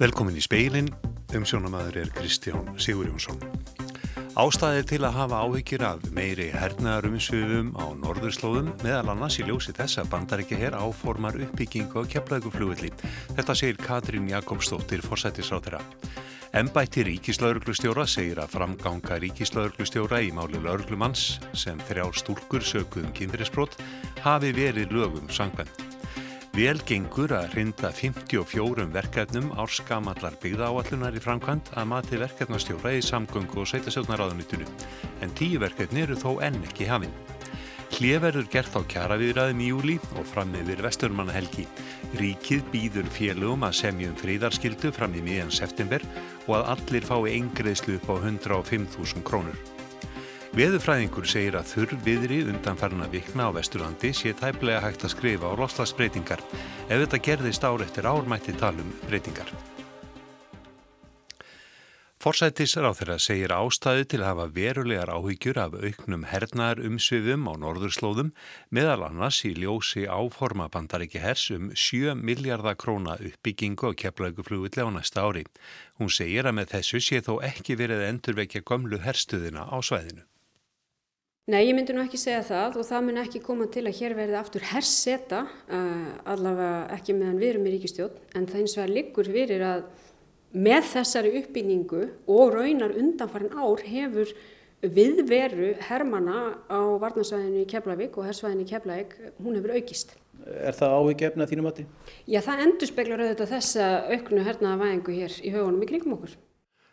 Velkomin í speilin, umsjónamaður er Kristján Sigurjónsson. Ástæðið til að hafa áhyggjur af meiri hernaðarumsviðum á norðurslóðum meðal annars í ljósi þess að bandaríkja hér áformar uppbyggingu á keflauguflugulli. Þetta segir Katrín Jakobsdóttir, forsættisráttera. Embætti ríkislauruglustjóra segir að framganga ríkislauruglustjóra í máli lauruglumanns sem þrjár stúlkur sökuðum kynfyrirsbrott hafi verið lögum sangvenn. Vel gengur að rinda 54 verkefnum árskamallar byggðaáallunar í framkvæmt að mati verkefnastjóra í samgöngu og sveitasjónaráðunitunum, en tíu verkefni eru þó enn ekki hafinn. Hlið verður gert á kjaraviðræðum í júli og fram yfir vesturmannahelgi. Ríkið býður félögum að semjum fríðarskildu fram í miðjan september og að allir fái eingreðslu upp á 105.000 krónur. Veðufræðingur segir að þurr viðri undanfarna vikna á Vesturlandi sé tæplega hægt að skrifa á loslasbreytingar. Ef þetta gerðist ár eftir ármætti talum breytingar. Forsættisráþurra segir ástæði til að hafa verulegar áhyggjur af auknum hernaðar umsvifum á norðurslóðum meðal annars í ljósi áforma bandaríki hers um 7 miljardar króna uppbyggingu á keflauguflugulli á næsta ári. Hún segir að með þessu sé þó ekki verið endurvekja gömlu herstuðina á svæðinu. Nei, ég myndi nú ekki segja það og það mun ekki koma til að hér verði aftur herseta, uh, allavega ekki meðan við erum í ríkistjón, en það eins og að liggur fyrir að með þessari uppbyggingu og raunar undanfarin ár hefur viðveru hermana á varnarsvæðinu í Keflavík og hersvæðinu í Keflavík, hún hefur aukist. Er það áhugjefni að þínum átti? Já, það endur speklar auðvitað þessa auknu hernaða væðingu hér í högunum í kringum okkur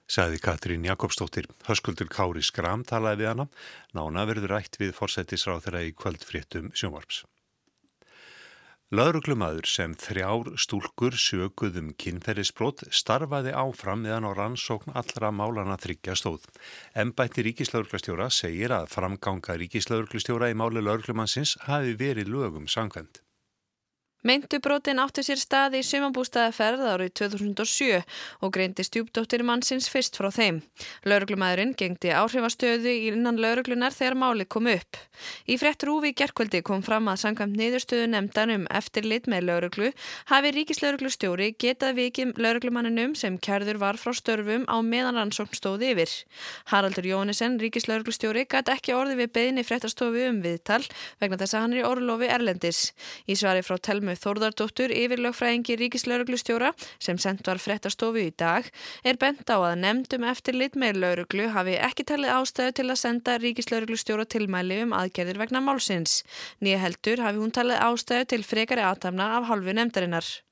sagði Katrín Jakobsdóttir. Höskuldur Kári Skram talaði við hana. Nána verður rætt við forsættisráð þeirra í kvöldfréttum sjónvarps. Lauruglumadur sem þrjár stúlkur söguðum kynferðisbrot starfaði áfram meðan á rannsókn allra málana þryggja stóð. Embætti ríkislauruglastjóra segir að framganga ríkislauruglastjóra í máli lauruglumansins hafi verið lögum sangkvæmt. Meintubrótin áttu sér staði í sumambústaðaferð árið 2007 og greindi stjúpdóttir mannsins fyrst frá þeim. Lauruglumæðurinn gengdi áhrifastöðu innan lauruglunar þegar máli kom upp. Í frett rúfi gerkvöldi kom fram að sangkvæmt niðurstöðu nefndan um eftirlit með lauruglu hafi ríkislauruglustjóri getað vikið lauruglumanninum sem kærður var frá störfum á meðan rannsókn stóði yfir. Haraldur Jónisen, ríkislauruglustjóri, gæti ekki orði við beðinni frettastofu um viðtal vegna þess að hann er í orlofi Erlendis. Í svari frá Telmu Þórðardóttur yfirlögfræðingi ríkislauruglustjóra sem sendt var frettastofu í dag er bent á að nefndum eftir lit með lauruglu hafi ekki talið ástæðu til að senda ríkislauruglustjóra tilmæli um aðgerðir vegna málsins. Nýja heldur hafi hún talið ástæðu til frekari aðtamna af halvu nefndarinnar.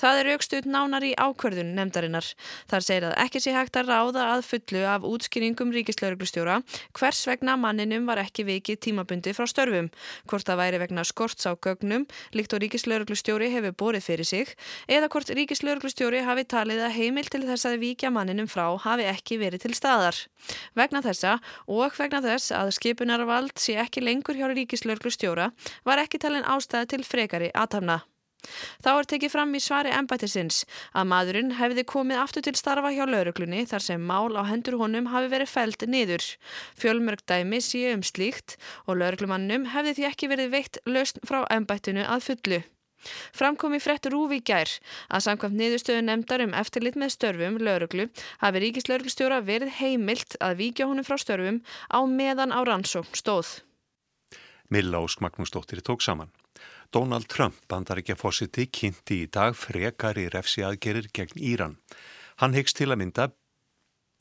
Það er aukstuð nánar í ákverðun nefndarinnar. Þar segir að ekki sé hægt að ráða að fullu af útskýringum ríkislauruglustjóra hvers vegna manninum var ekki vikið tímabundi frá störfum. Hvort það væri vegna skorts á gögnum, líkt og ríkislauruglustjóri hefur borið fyrir sig, eða hvort ríkislauruglustjóri hafi talið að heimil til þess að vikja manninum frá hafi ekki verið til staðar. Vegna þessa og vegna þess að skipunarvald sé ekki lengur hjá ríkislauruglustjóra var ekki talin ástæði til frekari aðtafna. Þá er tekið fram í svari embættisins að maðurinn hefði komið aftur til starfa hjá lauruglunni þar sem mál á hendur honum hafi verið fælt niður. Fjölmörg dæmi séu um slíkt og lauruglumannum hefði því ekki verið veitt lausn frá embættinu að fullu. Framkomi frettur úr í gær að samkvæmt niðurstöðu nefndar um eftirlit með störfum lauruglu hafi ríkislauruglustjóra verið heimilt að víkja honum frá störfum á meðan á rannsókn stóð. Milla Ósk Magnúsdóttir tók saman. Donald Trump bandaríkja fósiti kynnti í dag frekari refsi aðgerir gegn Íran. Hann hyggst til að mynda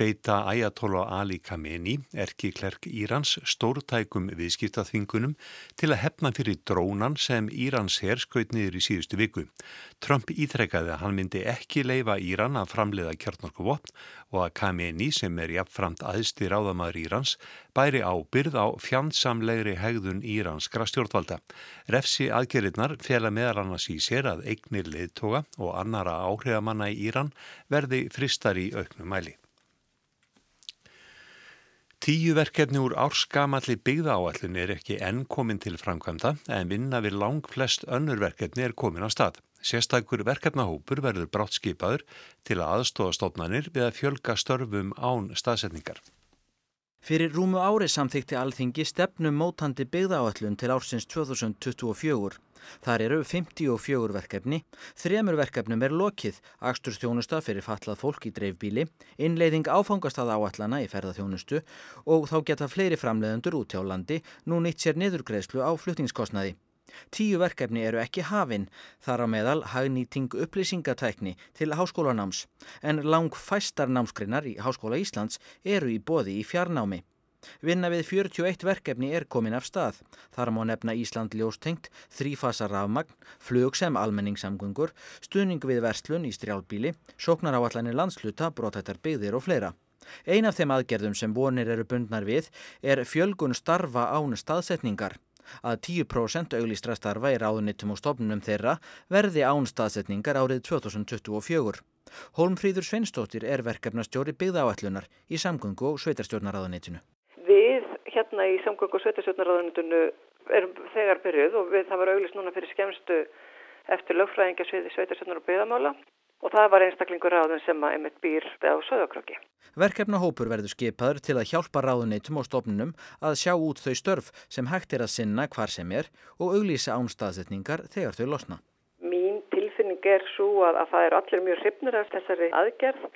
beita Ayatollah Ali Khamenei, erki klerk Írans, stórtækum viðskiptaþvingunum til að hefna fyrir drónan sem Írans herr skaut niður í síðustu viku. Trump ítrekkaði að hann myndi ekki leifa Íran að framleiða kjartnorkuvopn og að Khamenei sem er jafnframt aðstir ráðamaður Írans bæri ábyrð á fjandsamlegri hegðun íranskra stjórnvalda. Refsi aðgerirnar fjela meðal annars í sér að eignir leðtoga og annara áhrifamanna í Íran verði fristar í auknum mæli. Tíu verkefni úr árskamalli byggðaáallin er ekki enn komin til framkvæmda en vinna við lang flest önnur verkefni er komin á stað. Sérstakur verkefnahópur verður brátt skipaður til að aðstóða stofnanir við að fjölga störfum án staðsetningar. Fyrir rúmu ári samþykti alþingi stefnum mótandi byggðaáallun til ársins 2024. Þar eru 54 verkefni, þremur verkefnum er lokið, axturstjónusta fyrir fatlað fólk í dreifbíli, innleiðing áfangastað áallana í ferðarþjónustu og þá geta fleiri framleiðendur út hjá landi nú nýtt sér niðurgreðslu á fluttingskostnaði. Tíu verkefni eru ekki hafinn, þar á meðal hagnýting upplýsingatækni til háskólanáms, en lang fæstar námskrinnar í Háskóla Íslands eru í boði í fjarnámi. Vinna við 41 verkefni er komin af stað. Þar má nefna Ísland ljóstengt, þrýfasa rafmagn, flug sem almenningssamgöngur, stuðning við verslun í strjálbíli, sóknar áallanir landsluta, brotættar byggðir og fleira. Ein af þeim aðgerðum sem vonir eru bundnar við er fjölgun starfa án staðsetningar. Að 10% auglístra starfa í ráðunitum og stofnunum þeirra verði án staðsetningar árið 2024. Holmfríður Sveinstóttir er verkefnastjóri byggðaáallunar í samgöngu og sveitarstjórnaráðunitinu. Við hérna í samgöngu og sveitarstjórnaráðunitinu erum þegar byrjuð og við, það var auglist núna fyrir skemstu eftir lögfræðingasviði sveitarstjórnar og byggðamála og það var einstaklingur ráðun sem að emitt býr á söðakröki. Verkefnahópur verður skipaður til að hjálpa ráðunitum og stofnunum að sjá út þau störf sem hægt er að sinna hvar sem er og auglýsa ánstaðsetningar þegar þau losna. Mín tilfinning er svo að, að það er allir mjög hrifnir af þessari aðgerð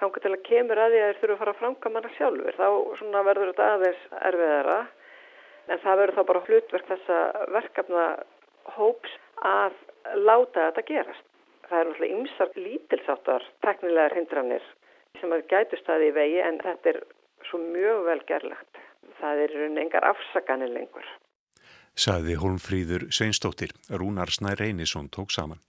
þangar til að kemur að því að þeir þurfa að fara að franga manna sjálfur. Þá verður þetta aðeins erfiðara en það verður þá bara hlutverk þessa verkefna hóps að láta þetta gerast. Það eru alltaf ymsar lítilsáttar teknilegar hindranir sem að gætu staði í vegi en þetta er svo mjög vel gerlegt. Það eru engar afsaganir lengur. Saði Holmfríður Sveinstóttir, Rúnar Snær Reynisson tók saman.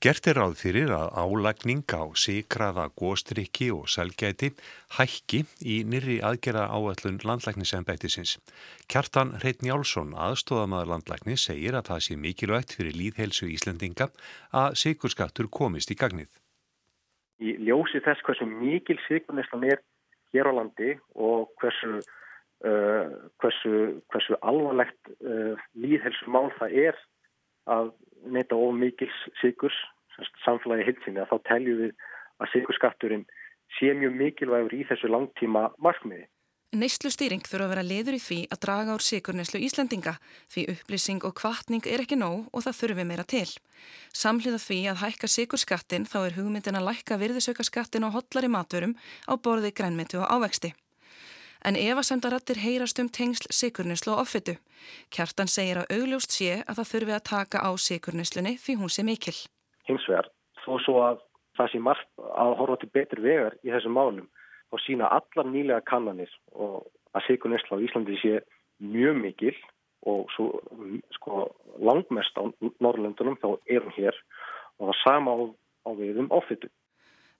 Gert er ráð fyrir að álagning á síkraða góstriki og selgæti hækki í nýri aðgera áallun landlæknisembættisins. Kjartan Reitn Jálsson, aðstóðamaður landlækni, segir að það sé mikilvægt fyrir líðhelsu Íslendinga að síkurskattur komist í gagnið. Í ljósi þess hversu mikil síkurnislan er hér á landi og hversu, uh, hversu, hversu alvarlegt uh, líðhelsu mál það er að neyta of mikils síkurs samfélagi hilsinni að þá teljum við að síkurskatturinn sé mjög mikilvægur í þessu langtíma markmiði. Neyslu stýring þurfa að vera liður í því að draga úr síkurneslu Íslandinga því upplýsing og kvartning er ekki nóg og það þurfi meira til. Samhliða því að hækka síkurskattin þá er hugmyndin að lækka virðisauka skattin á hotlari matvörum á borði grænmyndu og ávexti en efasemdarattir heyrast um tengsl sikurnislu og offittu. Kjartan segir að augljóst sé að það þurfi að taka á sikurnislunni því hún sé mikil. Hins vegar, þó svo að það sé margt að horfa til betur vegar í þessum málum og sína allar nýlega kannanir og að sikurnisla á Íslandi sé mjög mikil og svo sko, langmest á Norrlöndunum þá er hún hér og það sama á, á við um offittu.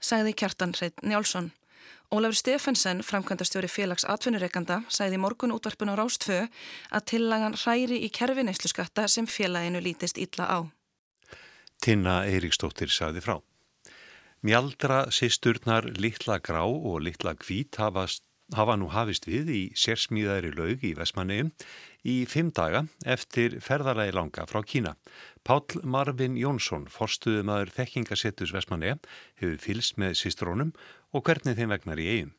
Sæði Kjartan Hreit Njálsson. Ólafur Stefensen, framkvæmdastjóri félags atvinnureikanda, sæði morgun útvarpun á Rástfö að tillagan hræri í kerfineyslu skatta sem félaginu lítist illa á. Tinna Eiríksdóttir sæði frá. Mjaldra sýsturnar Littla Grá og Littla Kvít hafa, hafa nú hafist við í sérsmíðæri laug í Vestmanniðum í fimm daga eftir ferðarlegi langa frá Kína. Pál Marvin Jónsson, forstuðumæður þekkingasettus Vestmanniða, hefur fylst með sýstrónum og hvernig þeim vegnar í eigin?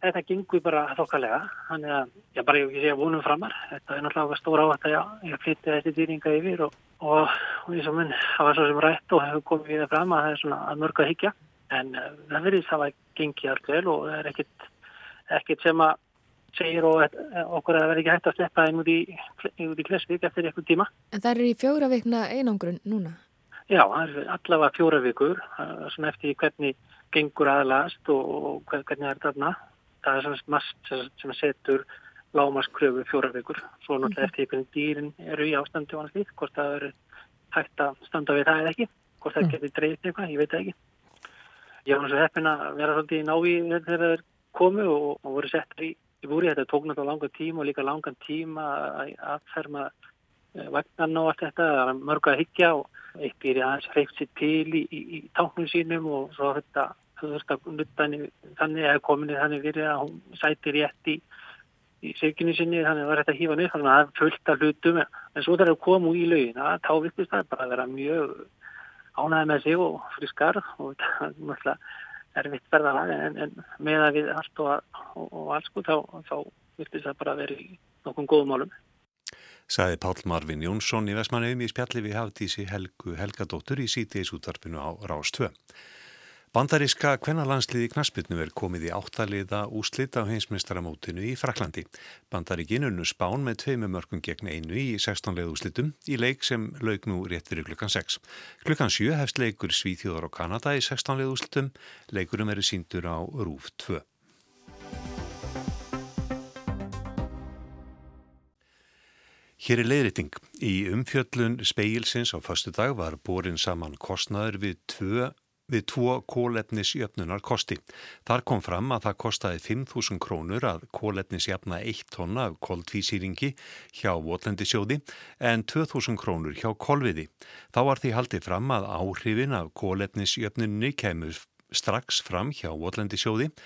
Þetta gengur bara þokkalega, þannig að ég bara ekki sé að vonum framar. Þetta er náttúrulega stóra átt að ég flytti þessi dýringa yfir og, og, og eins og mun hafa svo sem rætt og hefur komið við það fram að það er svona að mörga higgja. En uh, það verðist að það gengi allt vel og það er ekkit, ekkit sem að segir og okkur að það verði ekki hægt að sleppa þeim út í, í klesvík eftir eitthvað tíma. En það er í fjóra vikna einangrun núna? Já, það er allavega fjóra vikur, svona eftir hvernig gengur aðlast og, og hvernig það er þarna. Það er svona mast sem setur lámaskröfu fjóra vikur. Svo náttúrulega eftir hvernig dýrin eru í ástandi og annars líkt, hvort það eru hægt að standa við það eða ekki, hvort það mm. getur dreyft eitthvað, ég veit ekki. Ég var náttúrulega heppin að vera svolítið í návíð þegar það er komið og, og voru settar í, í búri. Þetta tók náttúrulega langan tíma og líka langan tíma að aðferma eh, vagnarna og allt þetta. Það er mörg að higgja og eitt býri aðeins hreift sér til í, í, í táknum sínum og svo þetta þurft að nutta henni þannig að kominni þannig verið að hún sæti rétt í, í sirkinu sinni þannig var að hýfa niður þannig að það af hlutum en svo þarf að koma í laugin að þá vittist það bara vera mjög ánæði með sig og friskar og það er náttúrulega erfitt verðalag en, en með að við allt og, og, og alls sko þá, þá vilti það bara verið nokkum góðum málum. Saði Pál Marvin Jónsson í Vestmanniðum í spjalli við hafðísi Helgu Helgadóttur í sítiðis útvarpinu á Rás 2. Bandaríska kvennalandsliði knasputnu er komið í áttaliða úslit á heimsmeistaramótinu í Fraklandi. Bandaríkin unnu spán með tveimu mörgum gegn einu í 16 leið úslitum í leik sem lauk nú rétt fyrir klukkan 6. Klukkan 7 hefst leikur Svíþjóðar og Kanada í 16 leið úslitum. Leikurum eru síndur á Rúf 2. Hér er leiðriting. Í umfjöllun speilsins á fastu dag var borin saman kostnaður við tvö við tvo kólefnisjöfnunar kosti. Þar kom fram að það kostaði 5.000 krónur að kólefnisjöfna 1 tonna af koldvísýringi hjá Votlandisjóði en 2.000 krónur hjá kolviði. Þá var því haldið fram að áhrifin af kólefnisjöfnunni kemur strax fram hjá Votlandisjóði en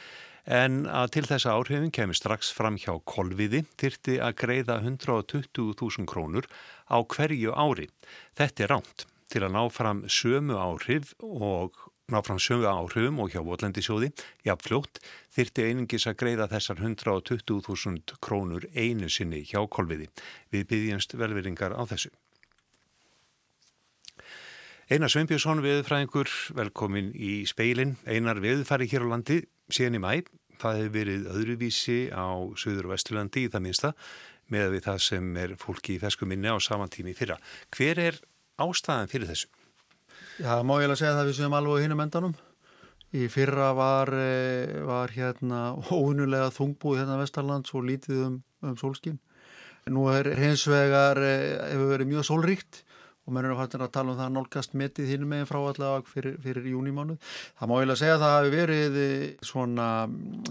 að til þessa áhrifin kemur strax fram hjá kolviði þyrti að greiða 120.000 krónur á hverju ári. Þetta er ránt. Til að ná fram sömu áhrif og ná fram sömu áhrifum og hjá Votlendisjóði, jafnfljótt, þyrti einingis að greiða þessar 120.000 krónur einu sinni hjá kolviði. Við byggjumst velveringar á þessu. Einar Sveinbjörnsson, viðfræðingur, velkomin í speilin. Einar viðfæri hér á landi síðan í mæ. Það hefur verið öðruvísi á Suður og Vesturlandi í það minsta með við það sem er fólki í fesku minni á samantími fyrra. Hver er ástæðan fyrir þessu? Já, má ég alveg segja það við séum alveg hinnum endanum. Í fyrra var, eh, var hérna óunulega þungbúið hérna Vestarlands og lítið um, um sólskinn. Nú er hins vegar, eh, hefur verið mjög sólríkt og mér er að tala um það að nálgast metið hinn meginn frá allavega fyrir, fyrir júnimánuð. Það má ég alveg segja að það hefur verið eh, svona,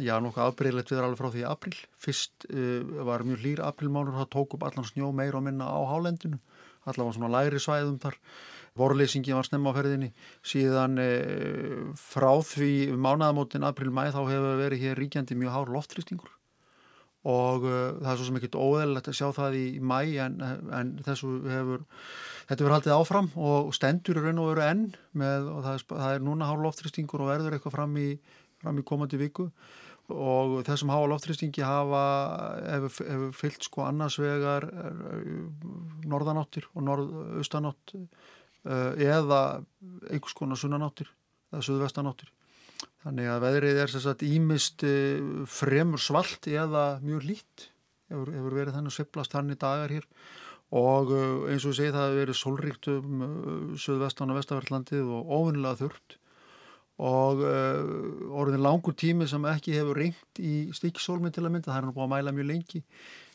já, nokkuð afbreyðilegt við alveg frá því april. Fyrst uh, var mjög hlýr aprilmánuð, það tók upp allan snjó meir og minna á hálendinu, allavega svona læri svæðum þar vorleysingi var snemma á ferðinni síðan e, frá því mánaðamótin april-mæ þá hefur verið hér ríkjandi mjög hár loftrýstingur og e, það er svo sem ekkert óðelilegt að sjá það í mæ en, en þessu hefur þetta verður haldið áfram og stendur er raun og veru enn með, og það er, það er núna hár loftrýstingur og verður eitthvað fram í, fram í komandi viku og þessum háa loftrýstingi hafa hefur, fyllt sko annars vegar norðanáttir og norðaustanátt Eh, eða einhvers konar sunnanáttir eða suðvestanáttir. Þannig að veðrið er sérstaklega ímist eh, fremur svalt eða mjög lít hefur, hefur verið þannig sveiplast hann í dagar hér og eh, eins og ég segi það hefur verið solríkt um suðvestan og vestaverðlandið og ofinlega þurft og orðin langur tími sem ekki hefur ringt í stíksólminn til að mynda, það er nú búin að mæla mjög lengi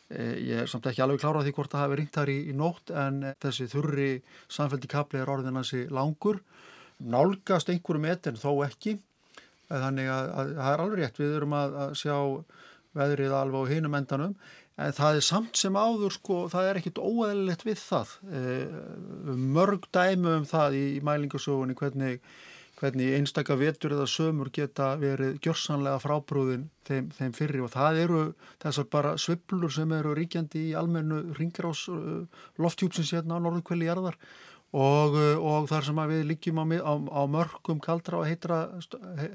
Eh, ég er samt ekki alveg klára því hvort það hafi ringt þar í, í nótt en þessi þurri samféldi kapli er orðin hansi langur. Nálgast einhverjum etin þó ekki. Eh, þannig að það er alveg rétt. Við erum að, að sjá veðrið alveg á hinum endanum. En það er samt sem áður sko, það er ekkit óæðilegt við það. E, mörg dæmu um það í, mælingasögunni hvernig hvernig einstakka vetur eða sömur geta verið gjörsanlega frábrúðin þeim, þeim fyrri og það eru þessar bara sviplur sem eru ríkjandi í almennu ringrás uh, loftjúpsins hérna á norðukveli jarðar og, uh, og þar sem við líkjum á, á, á mörgum kaldra og heitra,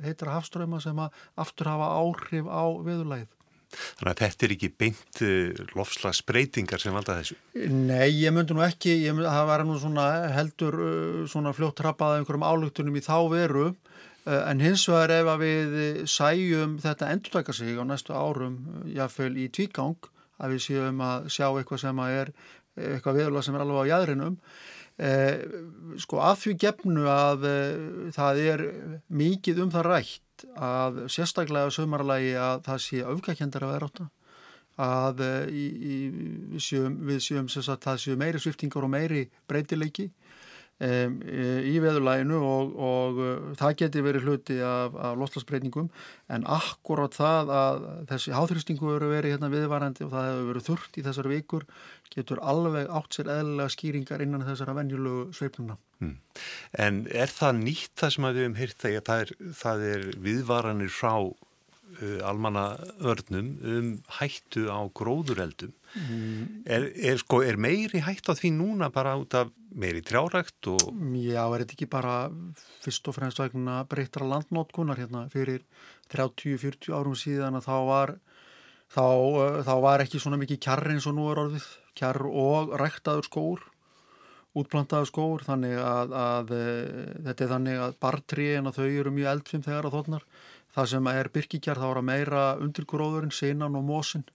heitra hafströma sem aftur hafa áhrif á viðurlæð. Þannig að þetta er ekki beint eh, lofslagsbreytingar sem valda þessu? Nei, ég myndi nú ekki, myndi, það var nú svona heldur eh, svona fljótt trappað af einhverjum álugtunum í þá veru eh, en hins vegar ef við sæjum þetta endurtaka sig á næstu árum, jáfnveil í tvígang, að við séum að sjá eitthvað sem að er eitthvað viðurlega sem er alveg á jæðrinum sko að því gefnu að það er mikið um það rætt að sérstaklega sömarlagi að það sé aufgækjandar að vera átta að eh, í, í, við séum, séum að það séu meiri sviftingar og meiri breytileiki í veðurlæginu og, og uh, það geti verið hluti af, af loslasbreytingum en akkurát það að þessi háþrýstingu eru verið hérna viðvarandi og það hefur verið þurft í þessar vikur getur alveg átt sér eðlilega skýringar innan þessara venjulegu sveifluna. Hmm. En er það nýtt það sem að við hefum hýrt þegar það er, það er viðvaranir frá almanna vörnum um hættu á gróðureldum. Mm. Er, er, sko, er meiri hættu á því núna bara út af meiri trjárækt? Og... Já, er þetta ekki bara fyrst og fremst vegna breyttra landnótkunar hérna fyrir 30-40 árum síðan að þá var, þá, uh, þá var ekki svona mikið kjarr eins og nú er orðið, kjarr og ræktaður skór útplantaðu skóur þannig að, að e, þetta er þannig að bartriðin og þau eru mjög eldfim þegar að þotnar það sem er byrkikjar þá er að meira undirgróðurinn, sinan og mósin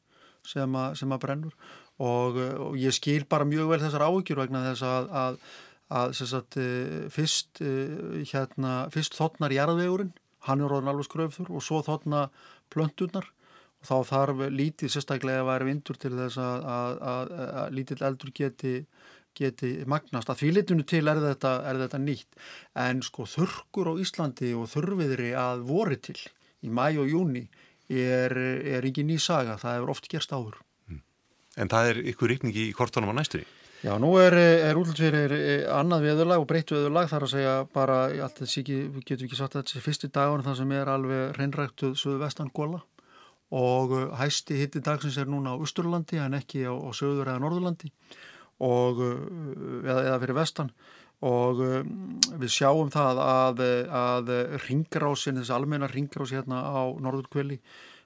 sem, sem að brennur. Og, og ég skil bara mjög vel þessar áhyggjur vegna þess að, að, að sagt, e, fyrst, e, hérna, fyrst þotnar jarðvegurinn, hann er orðin alveg skröfður og svo þotna plönturnar. Og þá þarf lítið sérstaklega að vera vindur til þess að lítill eldur geti geti magnast. Að því litinu til er þetta, er þetta nýtt. En sko þurkur á Íslandi og þurfiðri að voru til í mæ og júni er, er ekki ný saga. Það hefur oft gerst áður. Mm. En það er ykkur ykningi í kortunum á næstunni? Já, nú er, er útlutverið annað viðurlag og breytt viðurlag þar að segja bara, allt þessi ekki, við ekki sagt að þetta er fyrsti dagun þar sem er alveg reynræktuð söðu vestan góla og hæsti hitti dagsins er núna á Ústurlandi en ekki á, á söður eða Norðurlandi og, uh, eða, eða fyrir vestan. Og um, við sjáum það að, að ringrásin, þessi almenna ringrás hérna á norðurkveli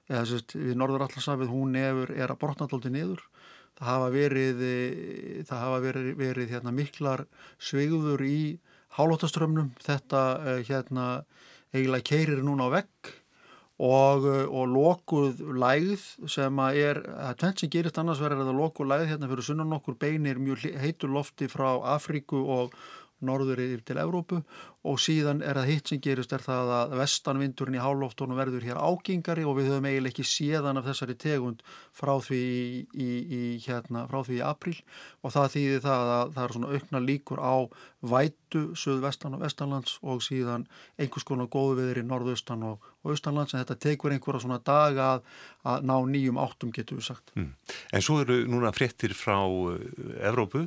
eða sérst, við norðurallarsafið hún er, er að bortnaldóldi niður. Það hafa verið, það hafa verið, verið hérna, miklar sveiguður í hálóttaströmmnum þetta eh, hérna eiginlega keirir núna á vegg og, uh, og lokuð lægð sem að er, það er tvent sem gerist annars verður að lokuð lægð hérna fyrir sunnan okkur beinir mjög heitur lofti frá Afríku og norður yfir til Evrópu og síðan er það hitt sem gerist er það að vestanvindurinn í hálóftunum verður hér ágengari og við höfum eiginlega ekki séðan af þessari tegund frá því í, í, hérna, frá því í april og það þýðir það að það er svona aukna líkur á vætu söðvestan og vestanlands og síðan einhvers konar góðu viður í norðaustan og og austanlands en þetta tekur einhverja svona dag að, að ná nýjum áttum getur við sagt. Mm. En svo eru núna fréttir frá eh, Evrópu,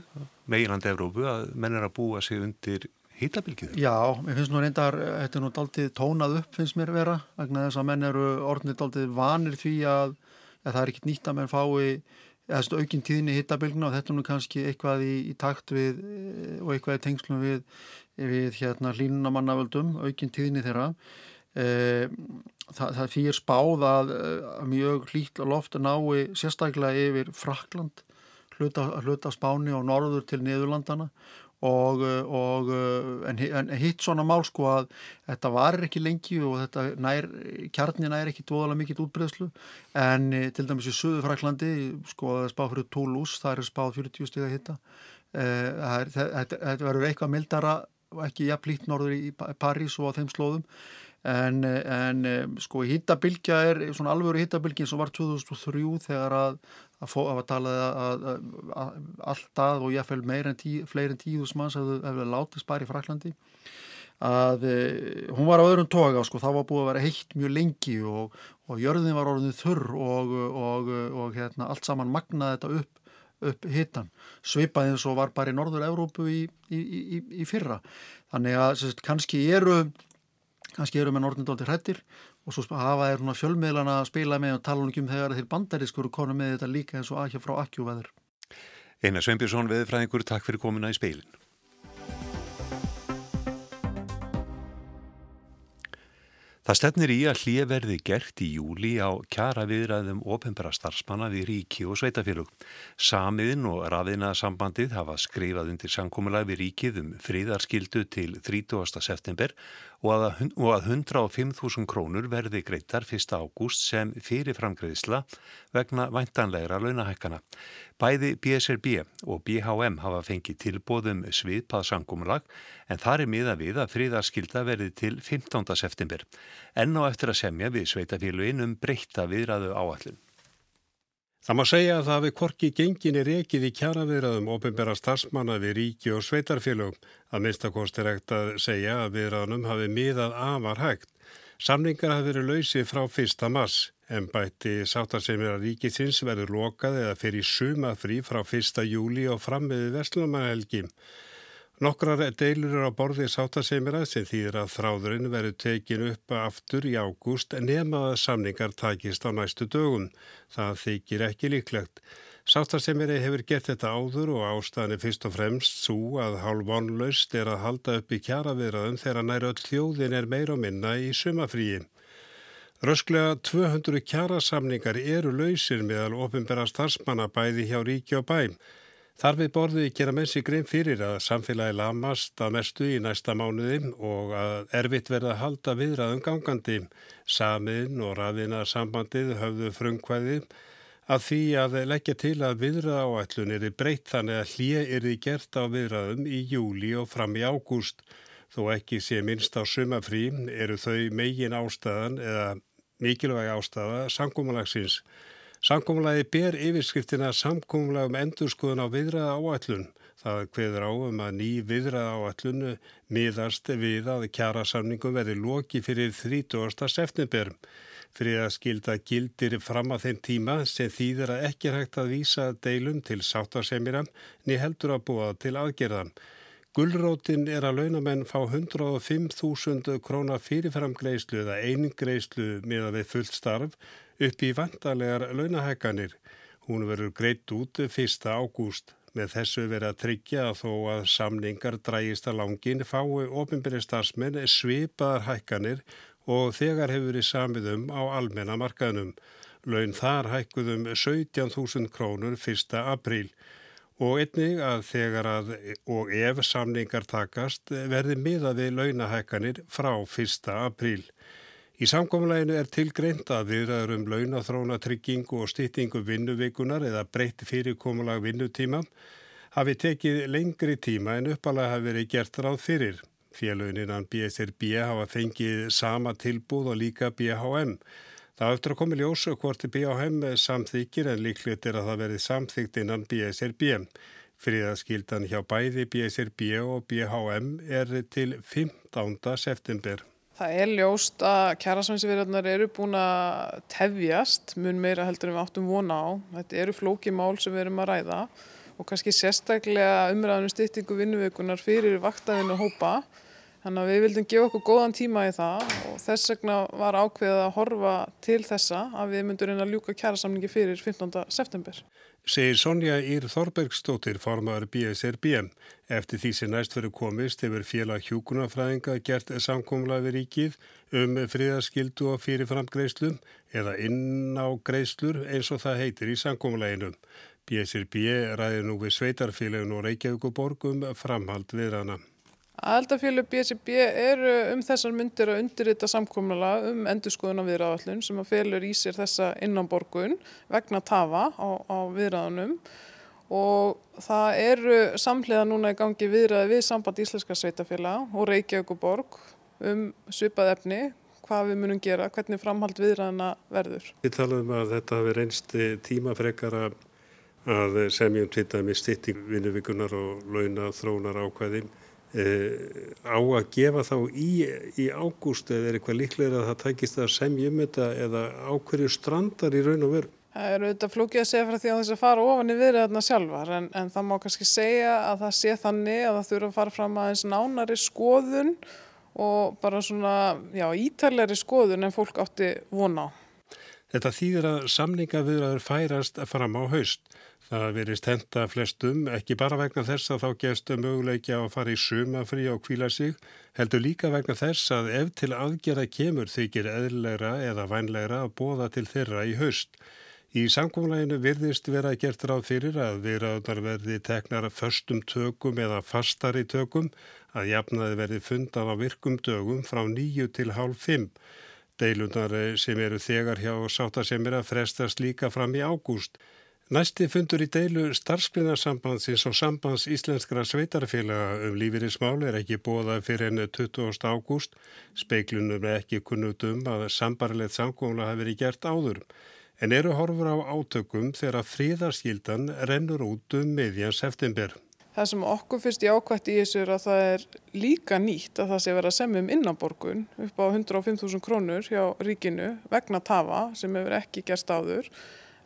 meginlandi Evrópu að menn er að búa sig undir hýtabilgið. Já, mér finnst nú reyndar, þetta er nú daldið tónað upp finnst mér vera, vegna þess að menn eru orðinir daldið vanir því að, að það er ekkit nýtt að menn fái eða aukinn tíðinni hittabilgna og þetta er nú kannski eitthvað í, í takt við og eitthvað í tengslum við, við hérna hlínunamannavöldum, aukinn tíðinni þeirra Eh, það, það fyrir spáð að, eh, að mjög hlýtt loft nái sérstaklega yfir Frakland hluta, hluta spáni og norður til Niðurlandana og, og en, en hitt svona mál sko að þetta varir ekki lengi og þetta nær, kjarnin nær ekki dvoðalega mikill útbreyðslu en eh, til dæmis í Suðu Fraklandi sko að það er spáð fyrir Toulouse, það er spáð 40 stíða hitta þetta verður eitthvað mildara ekki jafnlít norður í París og á þeim slóðum en, en sko hittabilgja er svona alvöru hittabilgin sem var 2003 þegar að að fá að tala að, að, alltaf og ég fæl meir en tí, fleiri en tíðus manns hefur látið spari í Fraklandi að e, hún var á öðrum toga sko, það var búið að vera heitt mjög lengi og, og jörðin var orðin þurr og, og, og hérna, allt saman magnaði þetta upp, upp hittan svipað eins og var bara í Norður Európu í, í, í, í fyrra. Þannig að sérst, kannski eru kannski eru með nortnindólti hrættir og svo hafa þeir fjölmiðlana að spila með og tala um þegar þeir bandarískur konu með þetta líka eins og aðhjá frá akkjúveður. Einar Sveinbjörnsson, veðurfræðingur, takk fyrir komina í speilin. Það stefnir í að hlið verði gert í júli á kjara viðræðum ofenbara starfsmanna við ríki og sveitafélug. Samiðin og rafiðnaðsambandið hafa skrifað undir samkómulag við ríkið um fríðarskildu til 30. september og að, og að 105.000 krónur verði greittar 1. ágúst sem fyrirframgreðisla vegna væntanlegra launahækkana. Bæði BSRB og BHM hafa fengið tilbóðum sviðpað samkómulag en þar er miða við að fríðarskilda verði til 15. september. Enn á eftir að semja við sveitafélugin um breyta viðræðu áallin. Það má segja að það við korki genginni rekið í kjaraviðraðum ofinbæra starfsmanna við ríki og sveitarfélög. Að minnstakost er ekkert að segja að viðraðunum hafi miðað afar hægt. Samlingar hafi verið lausið frá fyrsta mass, en bætti sátarsemira ríkisins verður lokað eða fyrir sumafrí frá fyrsta júli og fram meði Vestlumannhelgi. Nokkrar deilur eru á borði sátasemira sem þýðir að þráðurinn verður tekin upp aftur í ágúst nema að samningar takist á næstu dögum. Það þykir ekki líklegt. Sátasemiri hefur gert þetta áður og ástæðan er fyrst og fremst svo að hálf vonlaust er að halda upp í kjaraviðraðum þegar nær öll þjóðin er meira og minna í sumafríi. Rösklega 200 kjarasamningar eru lausir meðal ofinbæra starfsmanna bæði hjá ríki og bæm. Þar við borðu gera mennsi grein fyrir að samfélagi lamast að mestu í næsta mánuði og að erfitt verða að halda viðraðum gangandi. Samin og raðina sambandið höfðu frumkvæði að því að leggja til að viðraða áætlun er breytt þannig að hlýja er því gert á viðraðum í júli og fram í ágúst. Þó ekki sé minnst á sumafrí eru þau megin ástæðan eða mikilvæg ástæða sangumalagsins. Samkómulagi ber yfirskriftina samkómulag um endurskoðun á viðræða áallun. Það hveður á um að ný viðræða áallun miðast við að kjara samningum verði loki fyrir 30. september. Fyrir að skilda gildir fram að þeim tíma sem þýðir að ekki hægt að vísa deilum til sáttarsemiram ný heldur að búa til aðgerðan. Gullrótin er að launamenn fá 105.000 krónar fyrirframgreislu eða einingreislu miða við fullt starf upp í vandalegar launahækkanir. Hún verður greitt út 1. ágúst. Með þessu verið að tryggja að þó að samningar drægist að langin fái ofinbyrði starfsmenn svipaðar hækkanir og þegar hefur verið samiðum á almenna markaðnum. Laun þar hækkuðum 17.000 krónur 1. apríl og einnig að þegar að og ef samningar takast verði miðað við launahækkanir frá 1. apríl. Í samkomleginu er tilgreint að viðraður um launathróna tryggingu og stýttingu vinnuveikunar eða breytt fyrirkomulag vinnutíma hafi tekið lengri tíma en uppalega hafi verið gert ráð fyrir. Félögninnan BSRB hafa fengið sama tilbúð og líka BHM. Það eftir að koma ljósu hvort BHM samþykir en líklegt er að það verið samþykt innan BSRB. Fríðaskildan hjá bæði BSRB og BHM er til 15. september. Það er ljóst að kjærasvæmsverðarnar eru búin að tefjast mun meira heldur en við áttum vona á. Þetta eru flóki mál sem við erum að ræða og kannski sérstaklega umræðanum styrtingu vinnuveikunar fyrir vaktafinu hópa. Þannig að við vildum gefa okkur góðan tíma í það og þess vegna var ákveðið að horfa til þessa að við myndum reyna að ljúka kjærasamningi fyrir 15. september segir Sonja Ír Þorbergstóttir formar BSRB. Eftir því sem næst verið komist hefur félag hjúkunarfræðinga gert samkómla við ríkið um friðarskildu og fyrirframgreislum eða innágreislur eins og það heitir í samkómlaðinu. BSRB ræðir nú við sveitarfélagun og Reykjavíkuborgum framhald við Aðaldafélug BSB eru um þessar myndir að undirrita samkómala um endurskoðun á viðræðallun sem að felur í sér þessa innanborgun vegna tafa á, á viðræðanum og það eru samhliða núna í gangi viðræði við samband Íslenska sveitafélag og Reykjavíkuborg um svipað efni, hvað við munum gera, hvernig framhald viðræðana verður. Við talaðum að þetta hafi reynst tímafrekara að semjum til dæmi stitting vinnuvíkunar og launa þrónar ákvæðim Uh, á að gefa þá í, í ágúst eða er eitthvað líklega að það tækist að semja um þetta eða ákverju strandar í raun og veru? Það eru auðvitað flókið að segja frá því að þess að fara ofan í viðræðarna sjálfar en, en það má kannski segja að það sé þannig að það þurfa að fara fram aðeins nánari skoðun og bara svona já, ítalegri skoðun en fólk átti vona á. Þetta þýðir að samningaviðræður færast fram á haust. Það verist henda flestum, ekki bara vegna þess að þá gefstu möguleikja að fara í sumafrí og kvíla sig, heldur líka vegna þess að ef til aðgera kemur þykir eðlegra eða vænlegra að bóða til þeirra í haust. Í samkómlæginu virðist vera gert ráð fyrir að viðraðunar verði teknar förstum tökum eða fastari tökum, að jafnaði verði fundan á virkum dögum frá nýju til hálf fimm. Deilundar sem eru þegar hjá sáttasemira frestast líka fram í ágúst. Næsti fundur í deilu starfsklinarsambandsins og sambands íslenskra sveitarfélaga um lífeyrismál er ekki bóða fyrir enn 20. ágúst. Speiklunum er ekki kunnut um að sambarlegt samkóla hafi verið gert áður. En eru horfur á átökum þegar fríðarskildan rennur út um meðjan september. Það sem okkur fyrst í ákvætti í þessu er að það er líka nýtt að það sé verið að semja um innanborgun upp á 105.000 krónur hjá ríkinu vegna tafa sem hefur ekki gerst áður.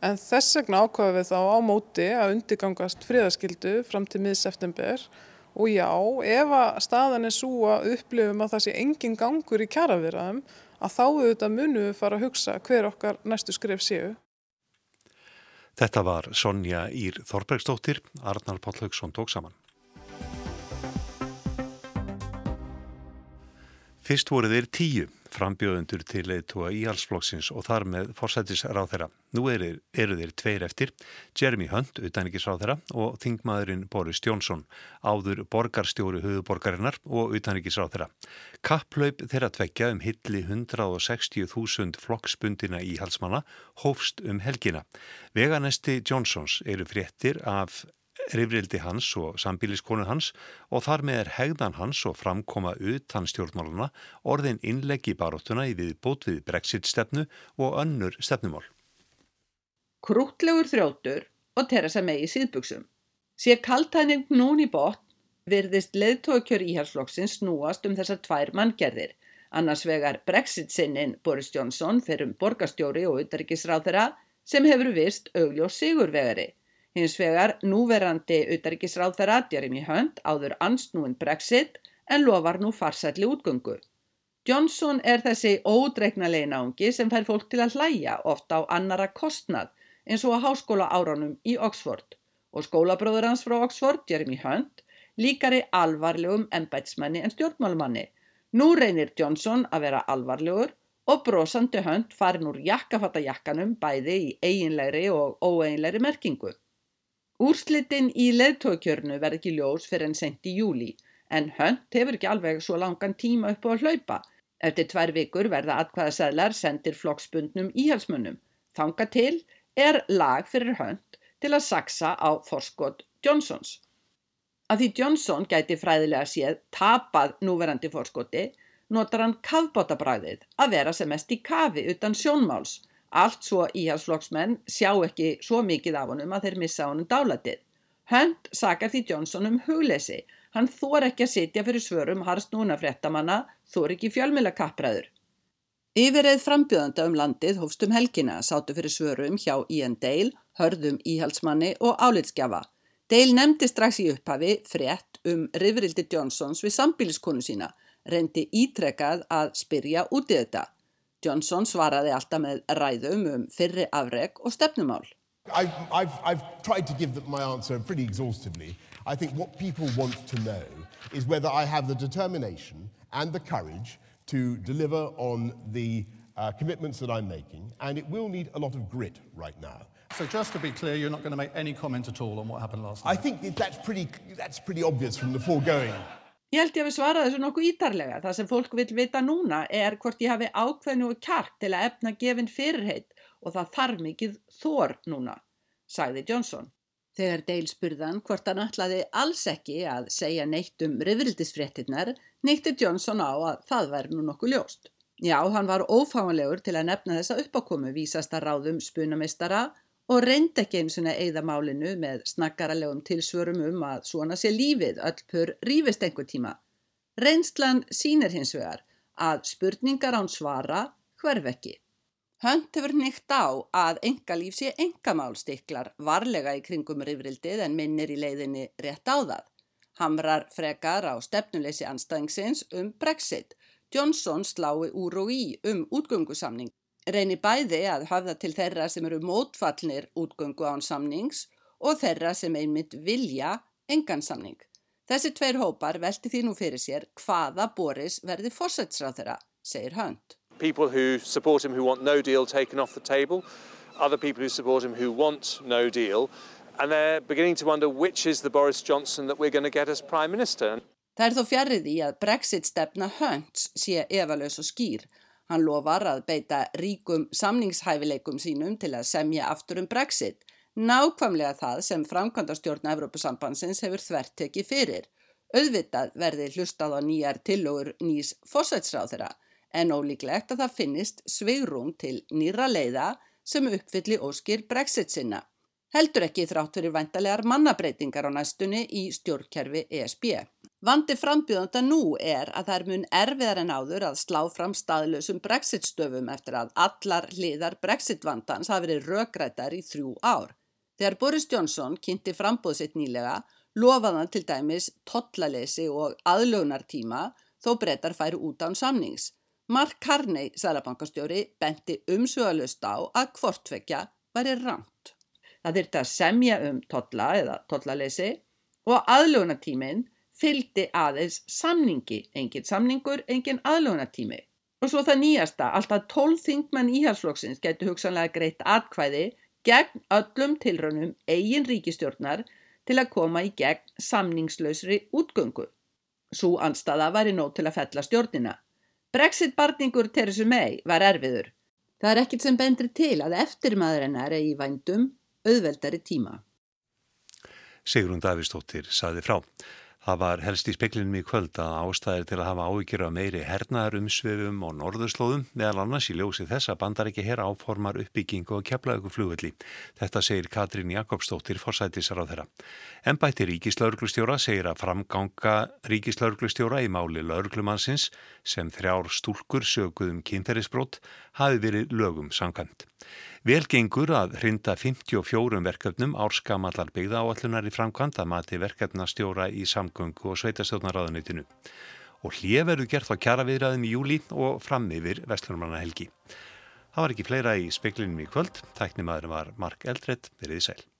En þess vegna ákvaðum við þá á móti að undirgangast fríðaskildu fram til mið september og já, ef að staðan er svo að upplifum að það sé engin gangur í kjaraverðaðum að þá auðvitað munum við fara að hugsa hver okkar næstu skref séu. Þetta var Sonja Ír Þorbergsdóttir, Arnar Páll Haugsson tók saman. Fyrst voru þeir tíu frambjóðundur til leiðtúa íhalsflokksins og þar með forsættisráð þeirra. Nú eru, eru þeir tveir eftir, Jeremy Hunt, utanrikisráð þeirra og þingmaðurinn Boris Jónsson, áður borgarstjóru höfuborgarinnar og utanrikisráð þeirra. Kapplaup þeirra tvekja um hilli 160.000 flokksbundina íhalsmanna hófst um helgina. Veganesti Jónsons eru fréttir af rifrildi hans og sambíliskonu hans og þar með er hegðan hans og framkoma utan stjórnmáluna orðin innleggi baróttuna í við bót við brexit-stefnu og önnur stefnumál. Krútlegur þrjóttur og Teresa May í síðbuksum. Sér kaltæning nún í bótt virðist leðtókjör íhalsflokksins snúast um þessar tvær manngerðir. Annars vegar brexit-sinnin Boris Johnson fyrir um borgastjóri og utarikisráð þeirra sem hefur vist augljós sigurvegari Hins vegar núverandi utaríkisráð þeirra Jeremy Hunt áður ansnúin Brexit en lofar nú farsætli útgöngu. Johnson er þessi ódreiknalegi náungi sem fær fólk til að hlæja ofta á annara kostnað eins og á háskóla áránum í Oxford og skólabróður hans frá Oxford, Jeremy Hunt, líkari alvarlegum ennbætsmenni en stjórnmálumanni. Nú reynir Johnson að vera alvarlegur og brosandi Hunt farin úr jakkafatta jakkanum bæði í eiginlegri og óeiginlegri merkingu. Úrslitin í leðtókjörnu verð ekki ljós fyrir enn sent í júli en hönd hefur ekki alveg svo langan tíma upp á að hlaupa. Eftir tvær vikur verða atkvæðaseðlar sendir flokksbundnum íhalsmunum. Þanga til er lag fyrir hönd til að saksa á forskot Johnsons. Að því Johnson gæti fræðilega séð tapað núverandi forskoti notar hann kafbótabræðið að vera sem mest í kafi utan sjónmáls Allt svo íhalsflokksmenn sjá ekki svo mikið af honum að þeir missa honum dálatið. Hönd sakar því Johnson um huglesi. Hann þor ekki að sitja fyrir svörum harst núna fréttamanna, þor ekki fjölmjöla kappræður. Yfirreið frambjöðanda um landið hófst um helgina sátu fyrir svörum hjá Ian Dale, hörðum íhalsmanni og álitskjafa. Dale nefndi strax í upphafi frétt um rifrildi Johnsons við sambíliskonu sína, reyndi ítrekað að spyrja út í þetta. Johnson svaraði alltaf með ræðum um fyrri afreg og stefnumál. I've, I've, I've tried to give my answer pretty exhaustively. I think what people want to know is whether I have the determination and the courage to deliver on the uh, commitments that I'm making, and it will need a lot of grit right now. So just to be clear, you're not going to make any comment at all on what happened last night? I think that's pretty, that's pretty obvious from the foregoing. Ég held ég að við svara þessu nokkuð ítarlega. Það sem fólk vil vita núna er hvort ég hafi ákveðinu og kjark til að efna gefin fyrirheit og það þarf mikið þór núna, sagði Johnson. Þegar Dale spurðan hvort hann ætlaði alls ekki að segja neitt um rifrildisfréttinnar, neytti Johnson á að það væri nú nokkuð ljóst. Já, hann var ófáanlegur til að nefna þessa uppákomu vísast að ráðum spunamistara og reyndi ekki eins og eða málinu með snakkaralegum tilsvörum um að svona sé lífið öll pur rífist einhver tíma. Reynslan sínir hins vegar að spurningar án svara hverf ekki. Hönd hefur nýtt á að enga líf sé engamál stiklar varlega í kringum rifrildið en minnir í leiðinni rétt á það. Hamrar frekar á stefnuleysi anstæðingsins um Brexit. Johnson slái úr og í um útgöngusamning reynir bæði að hafða til þeirra sem eru mótfallnir útgöngu án samnings og þeirra sem einmitt vilja engan samning. Þessi tveir hópar velti því nú fyrir sér hvaða Boris verði fórsætsrað þeirra, segir Hunt. People who support him who want no deal taken off the table, other people who support him who want no deal, and they're beginning to wonder which is the Boris Johnson that we're going to get as Prime Minister. Það er þó fjarrið í að Brexit stefna Hunt sé efalös og skýr Hann lofar að beita ríkum samningshæfileikum sínum til að semja aftur um Brexit, nákvæmlega það sem framkvæmdastjórn Evrópusambansins hefur þvert tekið fyrir. Auðvitað verði hlustað á nýjar tillögur nýs fósætsráðura en ólíklegt að það finnist sveigrún til nýra leiða sem uppfylli óskir Brexit sinna. Heldur ekki þrátt fyrir væntalega mannabreitingar á næstunni í stjórnkerfi ESB. Vandi frambjöðanda nú er að það er mun erfiðar en áður að slá fram staðlösum brexit-stöfum eftir að allar hliðar brexit-vandans hafi verið rökrættar í þrjú ár. Þegar Boris Johnson kynnti frambóð sitt nýlega lofaðan til dæmis tollalesi og aðlögnartíma þó brettar færi út án samnings. Mark Carney, sælabankastjóri, benti umsögalust á að hvortvekja væri ránt. Það þurfti að semja um tolla eða tollalesi og aðlögnartíminn fylgdi aðeins samningi, engin samningur, engin aðlögnartími. Og svo það nýjasta, alltaf 12 þingmenn íhalsflokksins getur hugsanlega greitt atkvæði gegn öllum tilraunum eigin ríkistjórnar til að koma í gegn samningslausri útgöngu. Svo anstaða var í nót til að fella stjórnina. Brexit-barningur Theresa May var erfiður. Það er ekkit sem bendri til að eftirmaður hennar er í vændum auðveldari tíma. Sigrun Davistóttir saði frá. Það var helst í speklinum í kvöld að ástæðir til að hafa áhyggjur af meiri hernaðar umsvefum og norðurslóðum meðal annars í ljósi þess að bandar ekki hér áformar uppbyggingu og keflaðu flugvelli. Þetta segir Katrín Jakobsdóttir forsætisar á þeirra. Embætti ríkislauglustjóra segir að framganga ríkislauglustjóra í máli lauglumannsins sem þrjár stúlkur söguðum kynferðisbrót hafi verið lögum samkvæmt. Vel gengur að hrinda 54 verkefnum árskamallar byggða áallunar í framkvæmt að mati verkefnastjóra í samgöngu og sveitastjóðnaráðunitinu. Og hlið verður gert á kjara viðræðum í júli og fram yfir Vestlunarmanna helgi. Það var ekki fleira í speklinum í kvöld. Tæknimaður var Mark Eldredd, veriði sæl.